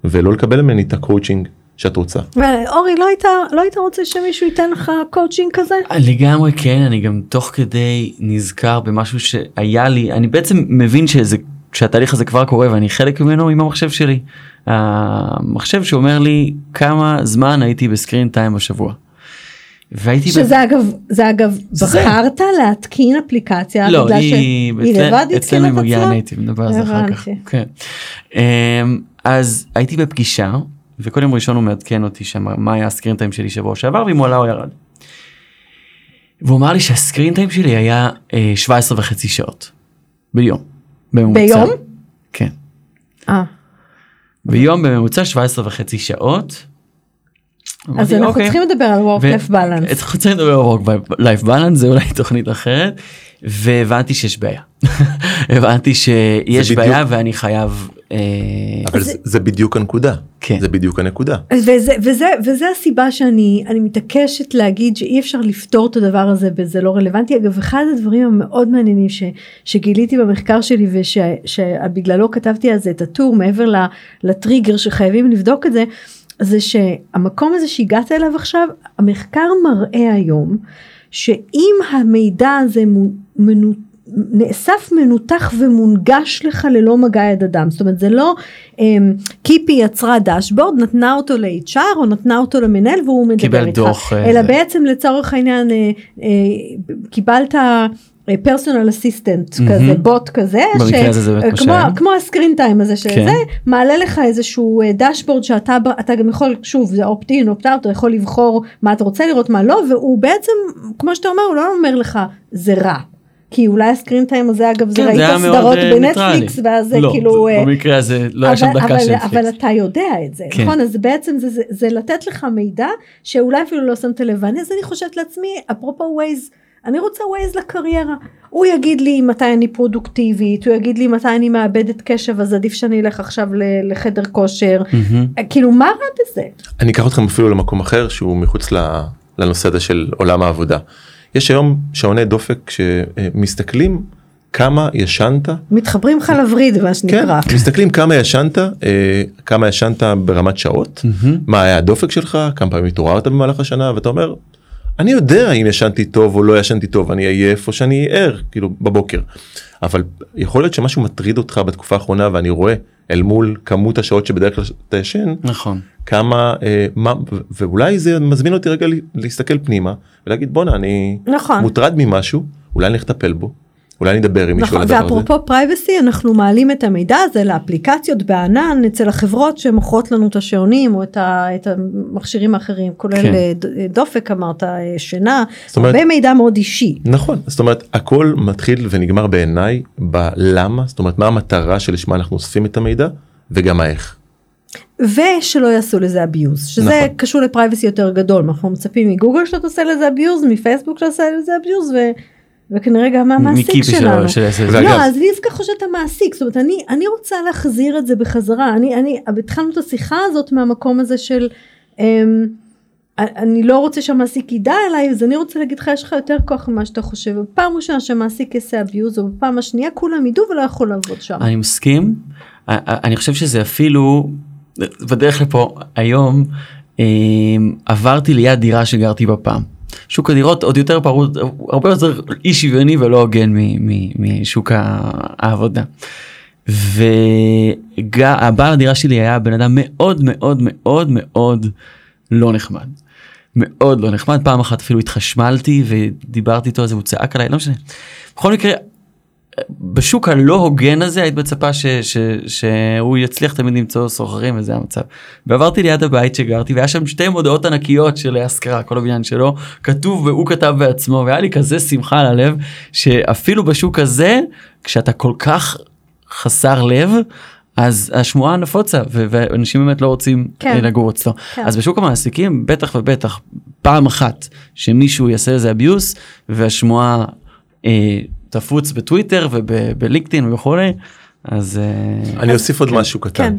ולא לקבל ממני את הקואוצ'ינג שאת רוצה. אורי לא היית לא היית רוצה שמישהו ייתן לך קואוצ'ינג כזה? לגמרי כן אני גם תוך כדי נזכר במשהו שהיה לי. אני בעצם מבין שזה שהתהליך הזה כבר קורה ואני חלק ממנו עם המחשב שלי. המחשב שאומר לי כמה זמן הייתי ב screen time בשבוע. והייתי שזה ב... אגב זה אגב זה... בחרת להתקין אפליקציה לא היא, שהיא לבד התקינה את עצמה? מגיעה native נדבר על זה אחר כך. כן. אמ, אז הייתי בפגישה וכל יום ראשון הוא מעדכן אותי שם מה היה הסקרין טיים שלי שבוע שעבר ואם הוא עלה או ירד. והוא אמר לי שהסקרין טיים שלי היה 17 אה, וחצי שעות ביום. בממוצע. ביום? כן. אה. ביום בממוצע 17 וחצי שעות. אז אנחנו אוקיי. צריכים לדבר על work life balance. אנחנו צריכים לדבר על work life balance זה אולי תוכנית אחרת והבנתי שיש בעיה. הבנתי שיש בעיה ואני חייב אבל זה, זה בדיוק הנקודה. כן. זה בדיוק הנקודה. וזה וזה וזה הסיבה שאני אני מתעקשת להגיד שאי אפשר לפתור את הדבר הזה וזה לא רלוונטי. אגב אחד הדברים המאוד מעניינים ש, שגיליתי במחקר שלי ושבגללו כתבתי על זה את הטור מעבר לטריגר שחייבים לבדוק את זה זה שהמקום הזה שהגעת אליו עכשיו, המחקר מראה היום שאם המידע הזה מנו, נאסף מנותח ומונגש לך ללא מגע יד אדם זאת אומרת זה לא אמ, קיפי יצרה dashboard נתנה אותו ל-HR או נתנה אותו למנהל והוא מדבר איתך דוח, אלא זה. בעצם לצורך העניין אה, אה, קיבלת personal assistant מהמם. כזה בוט כזה זה מה כמו. כמו ה screen time הזה שזה כן. מעלה לך איזשהו אה, dashboard שאתה אתה גם יכול שוב זה opt-in opt-out אתה יכול לבחור מה אתה רוצה לראות מה לא והוא בעצם כמו שאתה אומר הוא לא אומר לך זה רע. כי אולי ה screen time הזה אגב זה כן, ראית סדרות אה, בנטפליקס. ואז זה לא, כאילו זה- אה, במקרה הזה לא היה שם אבל- דקה אבל- של אבל פליקס. אתה יודע את זה כן. נכון אז בעצם זה, זה, זה לתת לך מידע שאולי אפילו לא שמת לב ואני אז אני חושבת לעצמי אפרופו ווייז אני רוצה ווייז לקריירה הוא יגיד לי מתי אני פרודוקטיבית הוא יגיד לי מתי אני מאבדת קשב אז עדיף שאני אלך עכשיו ל- לחדר כושר מהמם. כאילו מה רע בזה אני אקח אתכם אפילו למקום אחר שהוא מחוץ ל- לנושא הזה של עולם העבודה. יש היום שעוני דופק שמסתכלים כמה ישנת, מתחברים לך לווריד מה כן, שנקרא מסתכלים כמה ישנת, אה, כמה ישנת ברמת שעות. מה היה הדופק שלך, כמה פעמים התעוררת במהלך השנה ואתה אומר, אני יודע אם ישנתי טוב או לא ישנתי טוב, אני עייף או שאני ער, כאילו בבוקר. אבל יכול להיות שמשהו מטריד אותך בתקופה האחרונה ואני רואה אל מול כמות השעות שבדרך כלל אתה ישן, נכון. כמה אה, מה ואולי זה מזמין אותי רגע ל- להסתכל פנימה ולהגיד בואנה אני נכון. מוטרד ממשהו אולי אני אטפל בו אולי אני אדבר עם מישהו נכון, על הדבר הזה. ואפרופו פרייבסי אנחנו מעלים את המידע הזה לאפליקציות בענן אצל החברות שמוכרות לנו את השעונים או את, ה, את המכשירים האחרים כולל כן. אה, אה, דופק אמרת אה, שינה אומרת- הרבה מידע מאוד אישי נכון זאת אומרת הכל מתחיל ונגמר בעיניי בלמה זאת אומרת מה המטרה שלשמה אנחנו אוספים את המידע וגם האיך. ושלא יעשו לזה abuse שזה נכון. קשור לפרייבסי יותר גדול אנחנו מצפים מגוגל שאתה עושה לזה abuse מפייסבוק שאתה עושה לזה abuse ו, וכנראה גם מהמעסיק שלו, שלנו. של לא, אז לי דווקא חושבת המעסיק, זאת אומרת, אני, אני רוצה להחזיר את זה בחזרה, אני, אני, התחלנו את השיחה הזאת מהמקום הזה של, אמ, אני לא רוצה שהמעסיק ידע עליי, אז אני רוצה להגיד לך, יש לך יותר כוח ממה שאתה חושב, בפעם ראשונה שהמעסיק יעשה abuse, או בפעם השנייה כולם ידעו ולא יכול לעבוד שם. אני מסכים. אני חושב שזה אפילו בדרך לפה היום אה, עברתי ליד דירה שגרתי בה פעם. שוק הדירות עוד יותר פרוט הרבה יותר אי שוויוני ולא הוגן משוק העבודה. והבעל הדירה שלי היה בן אדם מאוד מאוד מאוד מאוד לא נחמד. מאוד לא נחמד פעם אחת אפילו התחשמלתי ודיברתי איתו על זה הוא צעק עליי לא משנה. בכל מקרה בשוק הלא הוגן הזה היית מצפה ש, ש, שהוא יצליח תמיד למצוא סוחרים וזה המצב. ועברתי ליד הבית שגרתי והיה שם שתי מודעות ענקיות של השכרה כל הבניין שלו כתוב והוא כתב בעצמו והיה לי כזה שמחה על הלב שאפילו בשוק הזה כשאתה כל כך חסר לב אז השמועה נפוצה ו- ואנשים באמת לא רוצים כן. לגור אצלו. כן. אז בשוק המעסיקים בטח ובטח פעם אחת שמישהו יעשה איזה אביוס והשמועה אה, תפוץ בטוויטר ובלינקדאין וכולי אז אה, אני אוסיף עוד משהו כן, קטן.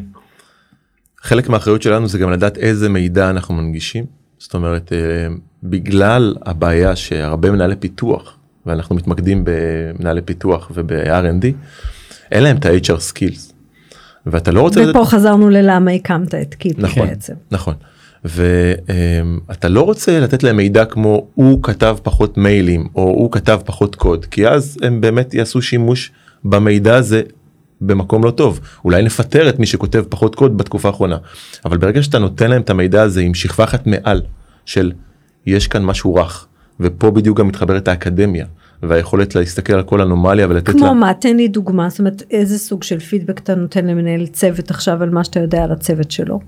חלק מהאחריות שלנו זה גם לדעת איזה מידע אנחנו מנגישים. זאת אומרת אה, בגלל הבעיה שהרבה מנהלי פיתוח ואנחנו מתמקדים במנהלי פיתוח וב-R&D אין להם את ה-HR skills. ואתה לא רוצה ופה חזרנו ללמה הקמת את קיפ נכון בעצם. נכון ואתה לא רוצה לתת להם מידע כמו הוא כתב פחות מיילים או הוא כתב פחות קוד כי אז הם באמת יעשו שימוש במידע הזה במקום לא טוב. אולי נפטר את מי שכותב פחות קוד בתקופה האחרונה. אבל ברגע שאתה נותן להם את המידע הזה עם שכבה אחת מעל של יש כאן משהו רך ופה בדיוק גם מתחברת האקדמיה והיכולת להסתכל על כל אנומליה ולתת לה כמו מה? תן לי דוגמה. זאת אומרת איזה סוג של פידבק אתה נותן למנהל צוות עכשיו על מה שאתה יודע על הצוות שלו.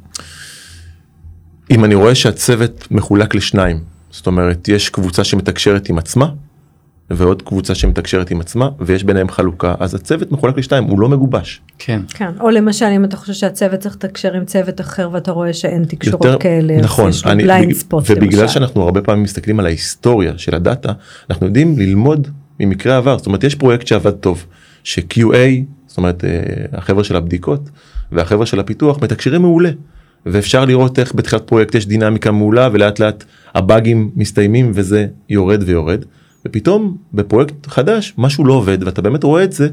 אם אני רואה שהצוות מחולק לשניים זאת אומרת יש קבוצה שמתקשרת עם עצמה ועוד קבוצה שמתקשרת עם עצמה ויש ביניהם חלוקה אז הצוות מחולק לשניים הוא לא מגובש. כן. כן או למשל אם אתה חושב שהצוות צריך לתקשר עם צוות אחר ואתה רואה שאין תקשורות יותר- כאלה נכון יש אני- blind spot ובגלל למשל. שאנחנו הרבה פעמים מסתכלים על ההיסטוריה של הדאטה אנחנו יודעים ללמוד ממקרה עבר זאת אומרת יש פרויקט שעבד טוב ש-QA זאת אומרת אה, החבר'ה של הבדיקות והחבר'ה של הפיתוח מתקשרים מעולה ואפשר לראות איך בתחילת פרויקט יש דינמיקה מעולה ולאט לאט הבאגים מסתיימים וזה יורד ויורד ופתאום בפרויקט חדש משהו לא עובד ואתה באמת רואה את זה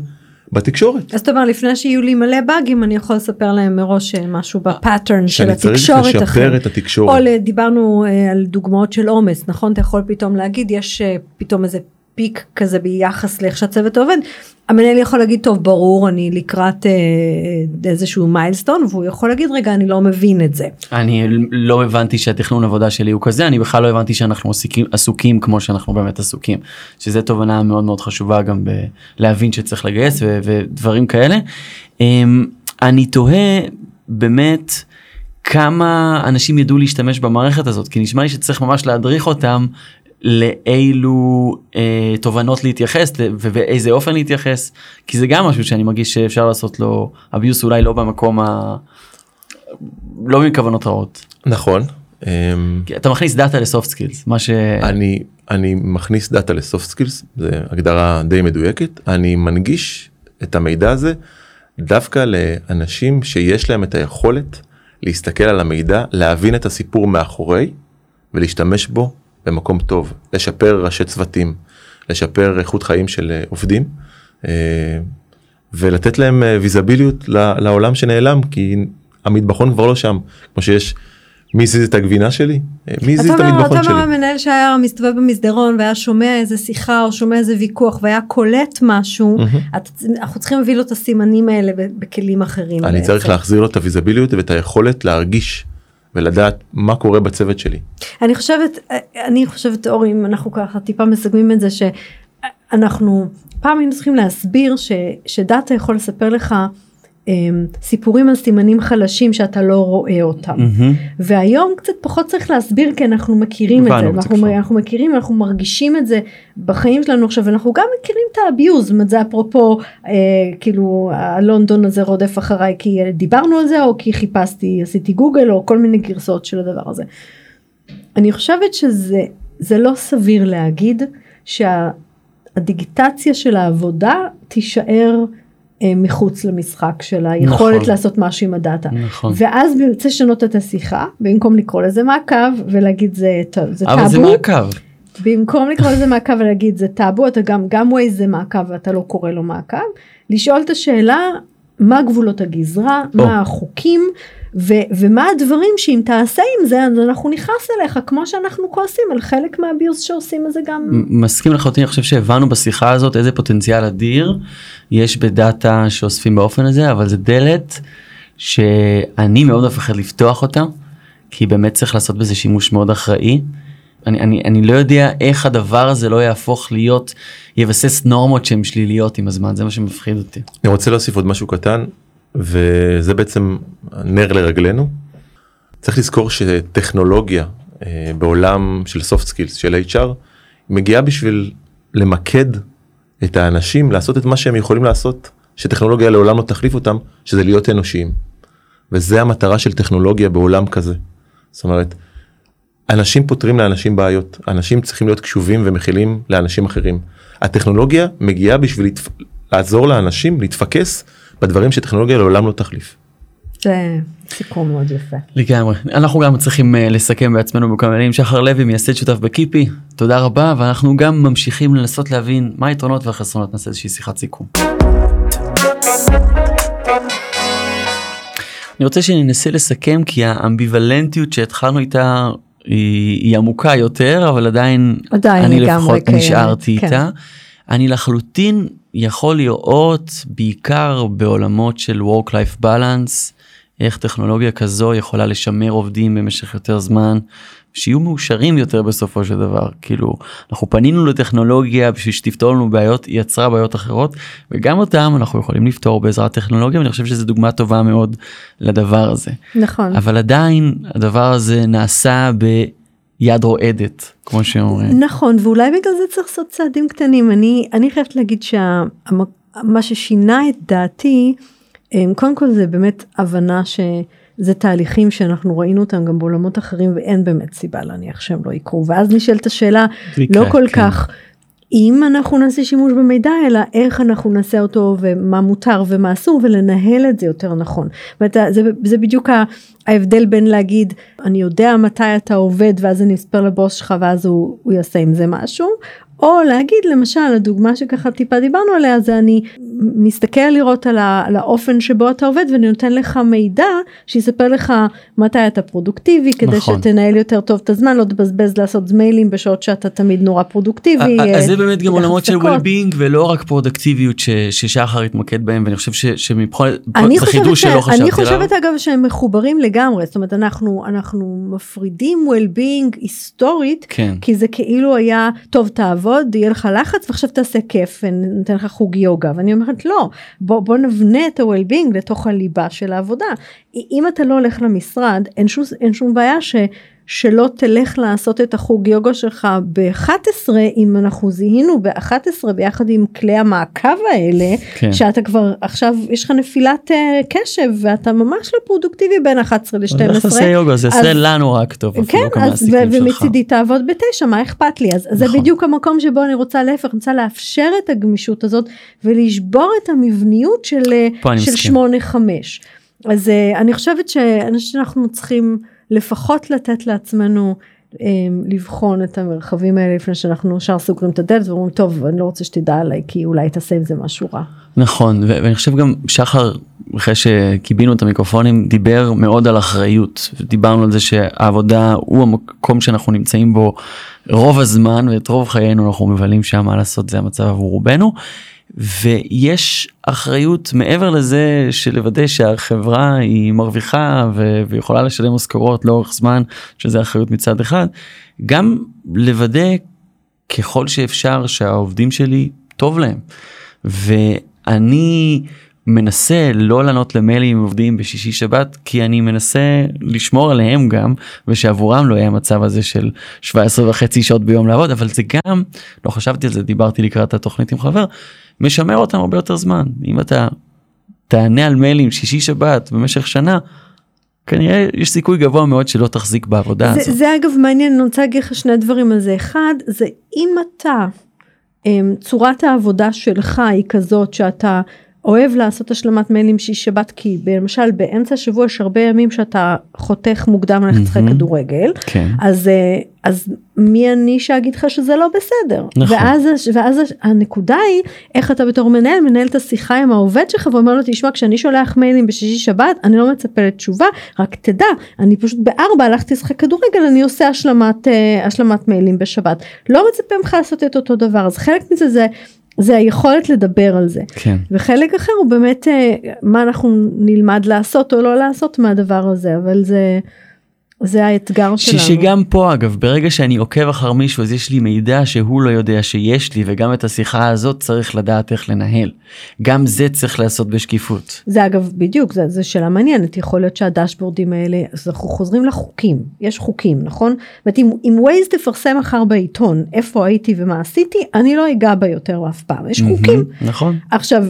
בתקשורת. אז אתה אומר לפני שיהיו לי מלא באגים אני יכול לספר להם מראש אה, משהו ב pattern של שאני צריך התקשורת לשפר. את התקשורת. או דיברנו אה, על דוגמאות של עומס נכון אתה יכול פתאום להגיד יש אה, פתאום איזה פיק כזה ביחס לאיך שהצוות עובד. המנהל יכול להגיד טוב ברור אני לקראת אה, איזשהו מיילסטון והוא יכול להגיד רגע אני לא מבין את זה. אני לא הבנתי שהתכנון עבודה שלי הוא כזה אני בכלל לא הבנתי שאנחנו עסוקים, עסוקים כמו שאנחנו באמת עסוקים שזה תובנה מאוד מאוד חשובה גם בלהבין שצריך לגייס ו- ודברים כאלה. אמ, אני תוהה באמת כמה אנשים ידעו להשתמש במערכת הזאת כי נשמע לי שצריך ממש להדריך אותם לאילו אה, תובנות להתייחס ובאיזה אופן להתייחס כי זה גם משהו שאני מרגיש שאפשר לעשות לו abuse אולי לא במקום ה... לא מכוונות רעות. נכון. אמ, אתה מכניס דאטה ל soft skills מה ש... אני אני מכניס דאטה ל soft skills זה הגדרה די מדויקת אני מנגיש את המידע הזה דווקא לאנשים שיש להם את היכולת להסתכל על המידע להבין את הסיפור מאחורי ולהשתמש בו במקום טוב לשפר ראשי צוותים לשפר איכות חיים של אה, עובדים אה, ולתת להם אה, ויזביליות לעולם שנעלם כי המטבחון כבר לא שם כמו שיש מי הזיז את הגבינה שלי מי הזיז את המטבחון אתה אומר שלי. המנהל שהיה מסתובב במסדרון והיה שומע איזה שיחה או שומע איזה ויכוח והיה קולט משהו אנחנו צריכים להביא לו את הסימנים האלה בכלים אחרים. אני בעצם. צריך להחזיר לו את הוויזביליות ואת היכולת להרגיש ולדעת מה קורה בצוות שלי. אני חושבת אני חושבת אורי אם אנחנו ככה טיפה מסכמים את זה שאנחנו פעם היינו צריכים להסביר ש, שדאטה יכול לספר לך סיפורים על סימנים חלשים שאתה לא רואה אותם מהמם. והיום קצת פחות צריך להסביר כי אנחנו מכירים את זה אנחנו. אנחנו מכירים אנחנו מרגישים את זה בחיים שלנו עכשיו אנחנו גם מכירים את האביוז זה אפרופו אה, כאילו הלונדון הזה רודף אחריי כי דיברנו על זה או כי חיפשתי עשיתי גוגל או כל מיני גרסאות של הדבר הזה. אני חושבת שזה זה לא סביר להגיד שהדיגיטציה של העבודה תישאר מחוץ למשחק של היכולת נכון. לעשות משהו עם הדאטה. נכון. ואז צריך לשנות את השיחה במקום לקרוא לזה מעקב ולהגיד זה, זה אבל זה טאבו מעקב. במקום לקרוא לזה מעקב ולהגיד זה טאבו אתה גם גם ווייז זה מעקב ואתה לא קורא לו מעקב לשאול את השאלה מה גבולות הגזרה או. מה החוקים ו- ומה הדברים שאם תעשה עם זה אז אנחנו נכנס אליך כמו שאנחנו כועסים על חלק מהביוס שעושים את זה גם מסכים לחלוטין אני חושב שהבנו בשיחה הזאת איזה פוטנציאל אדיר יש בדאטה שאוספים באופן הזה אבל זה דלת שאני מאוד מפחד לפתוח אותה כי באמת צריך לעשות בזה שימוש מאוד אחראי. אני, אני, אני לא יודע איך הדבר הזה לא יהפוך להיות יבסס נורמות שהן שליליות עם הזמן זה מה שמפחיד אותי. אני רוצה להוסיף עוד משהו קטן וזה בעצם נר לרגלינו. צריך לזכור שטכנולוגיה אה, בעולם של soft skills של HR מגיעה בשביל למקד את האנשים לעשות את מה שהם יכולים לעשות שטכנולוגיה לעולם לא תחליף אותם שזה להיות אנושיים. וזה המטרה של טכנולוגיה בעולם כזה. זאת אומרת אנשים פותרים לאנשים בעיות אנשים צריכים להיות קשובים ומכילים לאנשים אחרים. הטכנולוגיה מגיעה בשביל. לעזור לאנשים להתפקס בדברים שטכנולוגיה לעולם לא תחליף. זה סיכום מאוד יפה. לגמרי אנחנו גם צריכים uh, לסכם בעצמנו בכמה מילים שחר לוי מייסד שותף בקיפי תודה רבה ואנחנו גם ממשיכים לנסות להבין מה היתרונות והחסרונות נעשה איזושהי שיחת סיכום. אני רוצה שננסה לסכם כי האמביוולנטיות שהתחלנו איתה היא, היא עמוקה יותר אבל עדיין עדיין אני לפחות נשארתי כן. איתה. אני לחלוטין יכול לראות בעיקר בעולמות של work life balance איך טכנולוגיה כזו יכולה לשמר עובדים במשך יותר זמן שיהיו מאושרים יותר בסופו של דבר כאילו אנחנו פנינו לטכנולוגיה בשביל שתפתור לנו בעיות היא יצרה בעיות אחרות וגם אותם אנחנו יכולים לפתור בעזרת טכנולוגיה ואני חושב שזו דוגמה טובה מאוד לדבר הזה נכון. אבל עדיין הדבר הזה נעשה ביד רועדת כמו שאומרים. נכון ואולי בגלל זה צריך לעשות צעדים קטנים אני אני חייבת להגיד שמה ששינה את דעתי אמ, קודם כל זה באמת הבנה שזה תהליכים שאנחנו ראינו אותם גם בעולמות אחרים ואין באמת סיבה להניח שהם לא יקרו ואז נשאלת השאלה לא כל כן. כך אם אנחנו נעשה שימוש במידע אלא איך אנחנו נעשה אותו ומה מותר ומה אסור ולנהל את זה יותר נכון. ואתה, זה, זה בדיוק ההבדל בין להגיד אני יודע מתי אתה עובד ואז אני אספר לבוס שלך ואז הוא, הוא יעשה עם זה משהו או להגיד למשל הדוגמה שככה טיפה דיברנו עליה זה אני מסתכל לראות על, ה, על האופן שבו אתה עובד ואני נותן לך מידע שיספר לך מתי אתה פרודוקטיבי כדי נכון. שתנהל יותר טוב את הזמן לא תבזבז לעשות מיילים בשעות שאתה תמיד נורא פרודוקטיבי. אז זה אה, באמת גם עולמות של well-being ולא רק פרודקטיביות ש- ששחר התמקד בהם ואני חושב ש- אני זה חידוש. שלא חשבתי אני עליו. חושבת אגב שהם מחוברים לגמרי זאת אומרת אנחנו אנחנו מפרידים well-being היסטורית כן. כי זה כאילו היה טוב תעבוד יהיה לך לחץ ועכשיו תעשה כיף וניתן לך חוג יוגה ואני אומרת לא בוא, בוא נבנה את ה-well-being לתוך הליבה של העבודה. אם אתה לא הולך למשרד אין שום, אין שום בעיה ש... שלא תלך לעשות את החוג יוגה שלך ב-11 אם אנחנו זיהינו ב-11 ביחד עם כלי המעקב האלה כן. שאתה כבר עכשיו יש לך נפילת אה, קשב ואתה ממש לא פרודוקטיבי בין 11 ל-12. אז לך תעשה יוגה זה יעשה לנו רק טוב כן, אפילו אז, כמעסיקים ו- שלך. ומצידי תעבוד בתשע, מה אכפת לי? אז זה נכון. בדיוק המקום שבו אני רוצה להפך, אני רוצה לאפשר את הגמישות הזאת ולשבור את המבניות של, של מסכים. שמונה חמש. אז אה, אני חושבת שאנחנו צריכים לפחות לתת לעצמנו אה, לבחון את המרחבים האלה לפני שאנחנו ישר סוגרים את הדלת ואומרים טוב אני לא רוצה שתדע עליי כי אולי תעשה עם זה משהו רע. נכון ו- ואני חושב גם שחר אחרי שקיבינו את המיקרופונים דיבר מאוד על אחריות דיברנו על זה שהעבודה הוא המקום שאנחנו נמצאים בו רוב הזמן ואת רוב חיינו אנחנו מבלים שם מה לעשות זה המצב עבור רובנו. ויש אחריות מעבר לזה של לוודא שהחברה היא מרוויחה ו- ויכולה לשלם משכורות לאורך זמן שזה אחריות מצד אחד גם לוודא ככל שאפשר שהעובדים שלי טוב להם. ואני מנסה לא לענות למיילים עובדים בשישי שבת כי אני מנסה לשמור עליהם גם ושעבורם לא יהיה המצב הזה של 17 וחצי שעות ביום לעבוד אבל זה גם לא חשבתי על זה דיברתי לקראת התוכנית עם חבר משמר אותם הרבה יותר זמן אם אתה תענה על מיילים שישי שבת במשך שנה כנראה יש סיכוי גבוה מאוד שלא תחזיק בעבודה זה, הזאת. זה אגב מעניין, אני רוצה להגיד לך שני דברים על זה. אחד, זה אם אתה, אמ, צורת העבודה שלך היא כזאת שאתה אוהב לעשות השלמת מיילים שיש שבת, כי למשל באמצע השבוע יש הרבה ימים שאתה חותך מוקדם ללכת לשחק מהמם. כדורגל, כן. אז, אה, אז מי אני שאגיד לך שזה לא בסדר? נכון. ואז, ואז הנקודה היא איך אתה בתור מנהל מנהל את השיחה עם העובד שלך ואומר לו תשמע כשאני שולח מיילים בשישי שבת אני לא מצפה לתשובה רק תדע אני פשוט בארבע הלכתי לשחק כדורגל אני עושה השלמת אה, השלמת מיילים בשבת לא מצפה ממך לעשות את אותו דבר אז חלק מזה זה. זה היכולת לדבר על זה כן. וחלק אחר הוא באמת אה, מה אנחנו נלמד לעשות או לא לעשות מהדבר הזה אבל זה זה האתגר שלנו. שגם פה אגב ברגע שאני עוקב אחר מישהו אז יש לי מידע שהוא לא יודע שיש לי וגם את השיחה הזאת צריך לדעת איך לנהל. גם זה צריך לעשות בשקיפות. זה אגב בדיוק זה, זה שאלה מעניינת יכול להיות שהדשבורדים האלה אז אנחנו חוזרים לחוקים יש חוקים נכון? זאת אומרת, אם, ווייז תפרסם מחר בעיתון איפה הייתי ומה עשיתי אני לא אגע בה יותר אף פעם יש חוקים נכון. עכשיו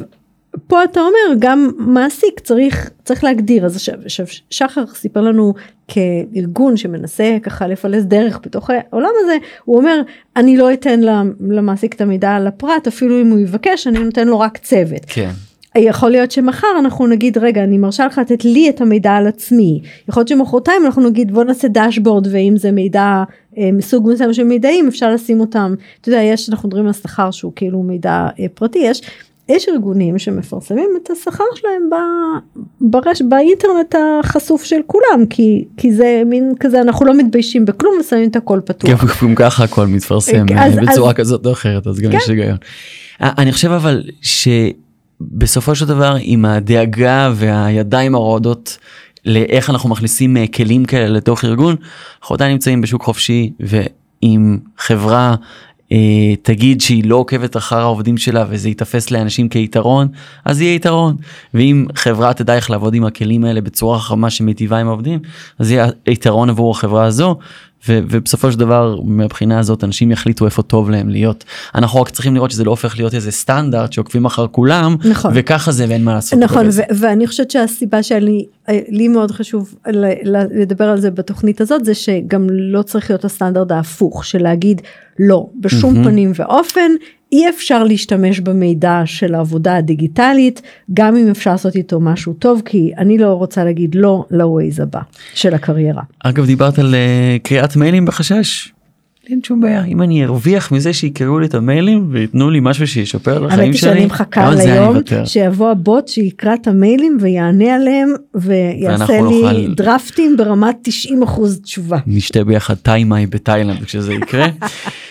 פה אתה אומר גם מעסיק צריך צריך להגדיר אז עכשיו, עכשיו שחר סיפר לנו כארגון שמנסה ככה לפלס דרך בתוך העולם הזה הוא אומר אני לא אתן למעסיק את המידע על הפרט אפילו אם הוא יבקש אני נותן לו רק צוות. כן. יכול להיות שמחר אנחנו נגיד רגע אני מרשה לך לתת לי את המידע על עצמי יכול להיות שמחרתיים אנחנו נגיד בוא נעשה דשבורד ואם זה מידע אה, מסוג מסוים של מידעים אפשר לשים אותם אתה יודע יש אנחנו מדברים על שכר שהוא כאילו מידע אה, פרטי יש יש ארגונים שמפרסמים את השכר שלהם ב, ברש, באינטרנט החשוף של כולם כי כי זה מין כזה אנחנו לא מתביישים בכלום ושמים את הכל פתוח. גם, גם ככה הכל מתפרסם אז- אה, בצורה אז- כזאת או אחרת אז גם כן. יש היגיון. אה, אני חושב אבל שבסופו של דבר עם הדאגה והידיים הרועדות לאיך אנחנו מכניסים אה, כלים כאלה לתוך ארגון אנחנו עדיין נמצאים בשוק חופשי ואם חברה תגיד שהיא לא עוקבת אחר העובדים שלה וזה ייתפס לאנשים כיתרון אז יהיה יתרון. ואם חברה תדע איך לעבוד עם הכלים האלה בצורה חכמה שמיטיבה עם העובדים אז יהיה יתרון עבור החברה הזו ו- ובסופו של דבר מהבחינה הזאת אנשים יחליטו איפה טוב להם להיות אנחנו רק צריכים לראות שזה לא הופך להיות איזה סטנדרט שעוקבים אחר כולם נכון. וככה זה ואין מה לעשות. נכון. ו- ואני חושבת שהסיבה שלי לי מאוד חשוב לדבר על זה בתוכנית הזאת זה שגם לא צריך להיות הסטנדרט ההפוך של להגיד לא בשום מהמם. פנים ואופן אי אפשר להשתמש במידע של העבודה הדיגיטלית, גם אם אפשר לעשות איתו משהו טוב, כי אני לא רוצה להגיד לא ל-Waze הבא של הקריירה. אגב, דיברת על אה, קריאת מיילים בחשש. אין שום בעיה אם אני ארוויח מזה שיקראו לי את המיילים וייתנו לי משהו שישפר לחיים שלי. האמת היא שאני מחכה ליום שיבוא הבוט שיקרא את המיילים ויענה עליהם ויעשה לי נוכל... דרפטים ברמת 90% תשובה. נשתה ביחד מאי טאי בתאילנד כשזה יקרה.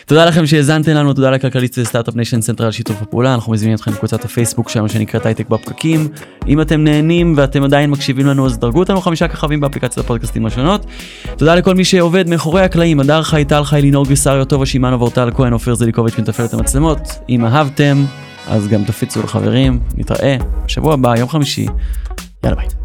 תודה לכם שהאזנתם לנו תודה לכלכליסט Start-Up Nation Central שיתוף הפעולה אנחנו מזמינים אתכם לקבוצת הפייסבוק שלנו שנקראת הייטק בפקקים אם אתם נהנים ואתם עדיין מקשיבים לנו אז דרגו אותנו חמישה כוכבים באפליקציות הפודקאסטים השונות. תודה לכל מי שעובד מאחורי הקלעים הדר חי טל חי לינור גריסריו טובה שמענו ואורטל כהן אופיר זליקוביץ' מתפעל את המצלמות אם אהבתם אז גם תפיצו לחברים נתראה בשבוע הבא יום חמישי יאללה ביי.